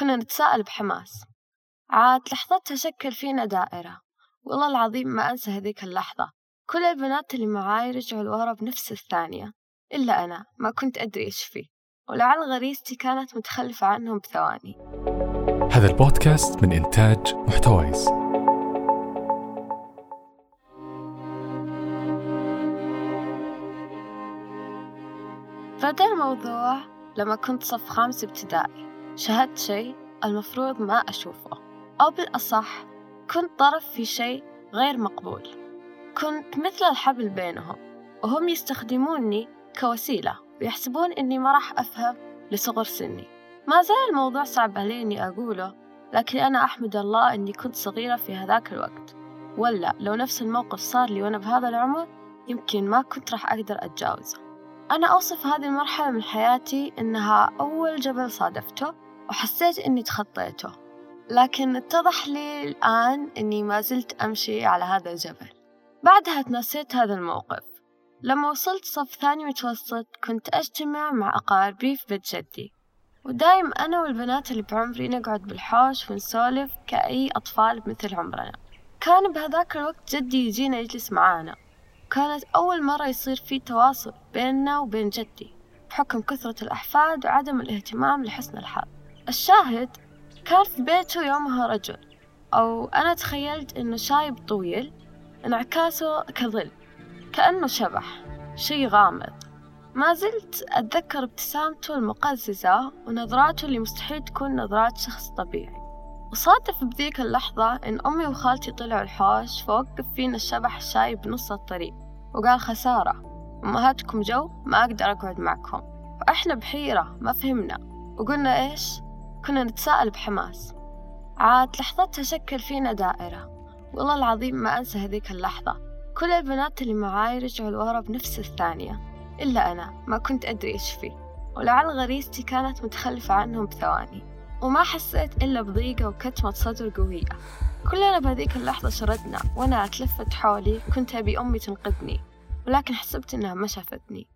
كنا نتساءل بحماس. عاد لحظتها شكل فينا دائرة. والله العظيم ما أنسى هذيك اللحظة. كل البنات اللي معاي رجعوا لورا بنفس الثانية. إلا أنا ما كنت أدري إيش فيه. ولعل غريزتي كانت متخلفة عنهم بثواني. هذا البودكاست من إنتاج محتويس. بدأ الموضوع لما كنت صف خامس ابتدائي. شاهدت شيء المفروض ما أشوفه أو بالأصح كنت طرف في شيء غير مقبول. كنت مثل الحبل بينهم وهم يستخدموني كوسيلة ويحسبون إني ما راح أفهم لصغر سني. ما زال الموضوع صعب علي إني أقوله لكن أنا أحمد الله إني كنت صغيرة في هذاك الوقت. ولا لو نفس الموقف صار لي وأنا بهذا العمر يمكن ما كنت راح أقدر أتجاوزه. أنا أوصف هذه المرحلة من حياتي إنها أول جبل صادفته وحسيت إني تخطيته لكن اتضح لي الآن إني ما زلت أمشي على هذا الجبل. بعدها تنسيت هذا الموقف. لما وصلت صف ثاني متوسط كنت أجتمع مع أقاربي في بيت جدي. ودايم أنا والبنات اللي بعمري نقعد بالحوش ونسولف كأي أطفال بمثل عمرنا. كان بهذاك الوقت جدي يجينا يجلس معانا. كانت أول مرة يصير في تواصل بيننا وبين جدي بحكم كثرة الأحفاد وعدم الاهتمام لحسن الحال. الشاهد كان في بيته يومها رجل أو أنا تخيلت إنه شايب طويل انعكاسه كظل كأنه شبح شي غامض. ما زلت أتذكر ابتسامته المقززة ونظراته اللي مستحيل تكون نظرات شخص طبيعي. وصادف بذيك اللحظة إن أمي وخالتي طلعوا الحوش فوقف فينا الشبح الشايب بنص الطريق وقال خسارة أمهاتكم جو ما أقدر أقعد معكم. وإحنا بحيرة ما فهمنا وقلنا إيش؟ كنا نتساءل بحماس. عاد لحظتها شكل فينا دائرة. والله العظيم ما أنسى هذيك اللحظة. كل البنات اللي معاي رجعوا لورا بنفس الثانية إلا أنا ما كنت أدري إيش فيه. ولعل غريزتي كانت متخلفة عنهم بثواني. وما حسيت إلا بضيقة وكتمة صدر قوية كلنا بهذيك اللحظة شردنا وأنا أتلفت حولي كنت أبي أمي تنقذني ولكن حسبت إنها ما شافتني.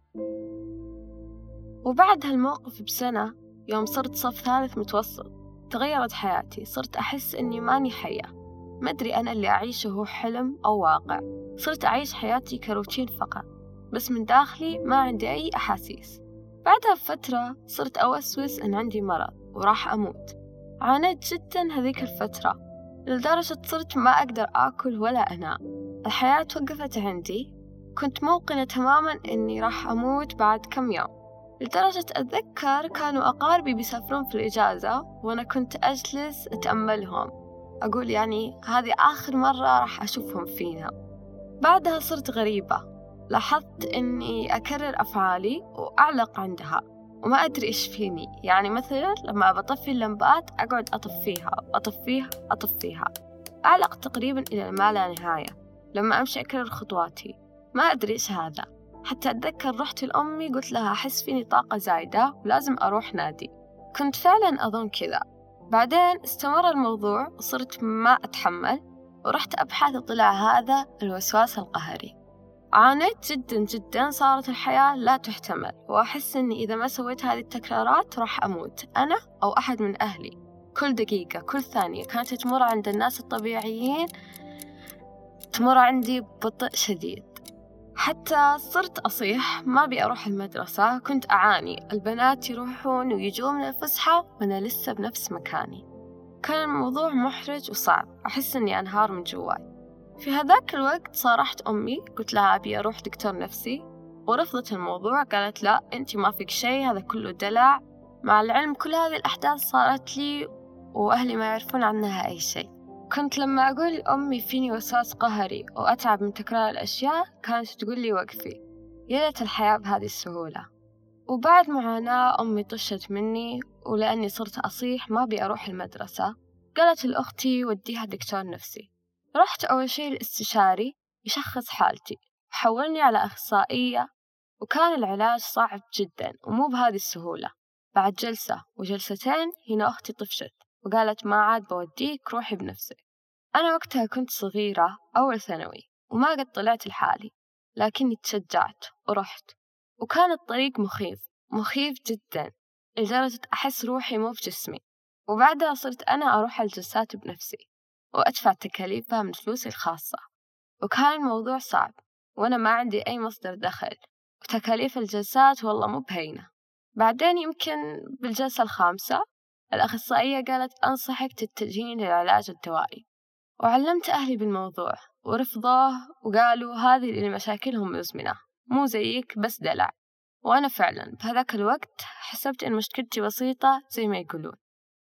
وبعد هالموقف بسنة يوم صرت صف ثالث متوسط تغيرت حياتي صرت أحس إني ماني حية. ما أدري أنا اللي أعيشه هو حلم أو واقع. صرت أعيش حياتي كروتين فقط بس من داخلي ما عندي أي أحاسيس. بعدها بفترة صرت أوسوس إن عندي مرض. وراح أموت. عانيت جدا هذيك الفترة لدرجة صرت ما أقدر آكل ولا أنام الحياة وقفت عندي. كنت موقنة تماما إني راح أموت بعد كم يوم. لدرجة أتذكر كانوا أقاربي بيسافرون في الإجازة وأنا كنت أجلس أتأملهم. أقول يعني هذه آخر مرة راح أشوفهم فيها بعدها صرت غريبة. لاحظت إني أكرر أفعالي وأعلق عندها. وما أدري إيش فيني. يعني مثلا لما بطفي اللمبات أقعد أطفيها أطفيها أطفيها. أعلق تقريبا إلى ما لا نهاية. لما أمشي أكرر خطواتي. ما أدري إيش هذا. حتى أتذكر رحت لأمي قلت لها أحس فيني طاقة زايدة ولازم أروح نادي. كنت فعلا أظن كذا. بعدين استمر الموضوع وصرت ما أتحمل ورحت أبحث وطلع هذا الوسواس القهري. عانيت جدا جدا صارت الحياة لا تحتمل وأحس أني إذا ما سويت هذه التكرارات راح أموت أنا أو أحد من أهلي. كل دقيقة كل ثانية كانت تمر عند الناس الطبيعيين تمر عندي ببطء شديد. حتى صرت أصيح ما أبي أروح المدرسة كنت أعاني. البنات يروحون ويجون من الفسحة وأنا لسه بنفس مكاني. كان الموضوع محرج وصعب أحس أني أنهار من جواي. في هذاك الوقت صارحت أمي قلت لها أبي أروح دكتور نفسي ورفضت الموضوع قالت لا أنت ما فيك شيء هذا كله دلع. مع العلم كل هذه الأحداث صارت لي وأهلي ما يعرفون عنها أي شيء. كنت لما أقول لأمي فيني وسواس قهري وأتعب من تكرار الأشياء كانت تقول لي وقفي. يا ليت الحياة بهذه السهولة. وبعد معاناة أمي طشت مني ولأني صرت أصيح ما أبي أروح المدرسة. قالت لأختي وديها دكتور نفسي. رحت أول شي الاستشاري يشخص حالتي حولني على أخصائية وكان العلاج صعب جدا ومو بهذه السهولة. بعد جلسة وجلستين هنا أختي طفشت وقالت ما عاد بوديك روحي بنفسك. أنا وقتها كنت صغيرة أول ثانوي وما قد طلعت لحالي لكني تشجعت ورحت. وكان الطريق مخيف مخيف جدا لدرجة أحس روحي مو بجسمي. وبعدها صرت أنا أروح الجلسات بنفسي. وأدفع تكاليفها من فلوسي الخاصة. وكان الموضوع صعب وأنا ما عندي أي مصدر دخل وتكاليف الجلسات والله مو بهينة. بعدين يمكن بالجلسة الخامسة الأخصائية قالت أنصحك تتجهين للعلاج الدوائي. وعلمت أهلي بالموضوع ورفضوه وقالوا هذه اللي مشاكلهم مزمنة مو زيك بس دلع. وأنا فعلا بهذاك الوقت حسبت إن مشكلتي بسيطة زي ما يقولون.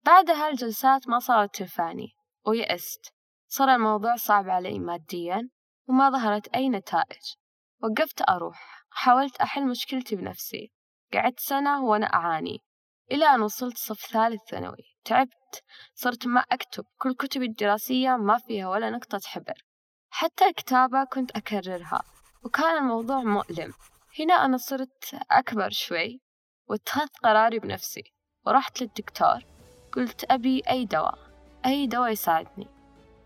بعد هالجلسات ما صارت تنفعني. ويأست صار الموضوع صعب علي ماديا وما ظهرت أي نتائج. وقفت أروح. حاولت أحل مشكلتي بنفسي. قعدت سنة وأنا أعاني. إلى أن وصلت صف ثالث ثانوي. تعبت. صرت ما أكتب. كل كتبي الدراسية ما فيها ولا نقطة حبر. حتى الكتابة كنت أكررها. وكان الموضوع مؤلم. هنا أنا صرت أكبر شوي. واتخذت قراري بنفسي. ورحت للدكتور. قلت أبي أي دواء. أي دواء يساعدني.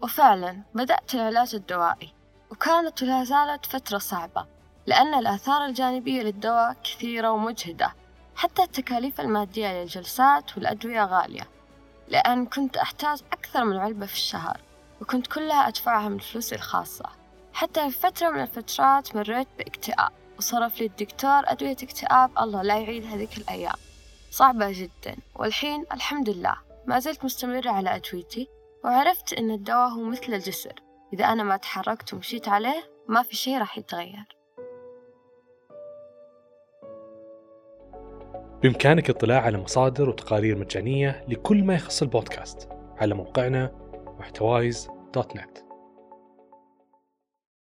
وفعلا بدأت العلاج الدوائي وكانت ولا زالت فترة صعبة لأن الآثار الجانبية للدواء كثيرة ومجهدة حتى التكاليف المادية للجلسات والأدوية غالية لأن كنت أحتاج أكثر من علبة في الشهر وكنت كلها أدفعها من فلوسي الخاصة. حتى في فترة من الفترات مريت باكتئاب وصرف لي الدكتور أدوية اكتئاب الله لا يعيد هذيك الأيام. صعبة جدا والحين الحمد لله. ما زلت مستمرة على أدويتي وعرفت أن الدواء هو مثل الجسر. إذا أنا ما تحركت ومشيت عليه ما في شي راح يتغير. بإمكانك الاطلاع على مصادر وتقارير مجانية لكل ما يخص البودكاست على موقعنا محتوايز دوت نت.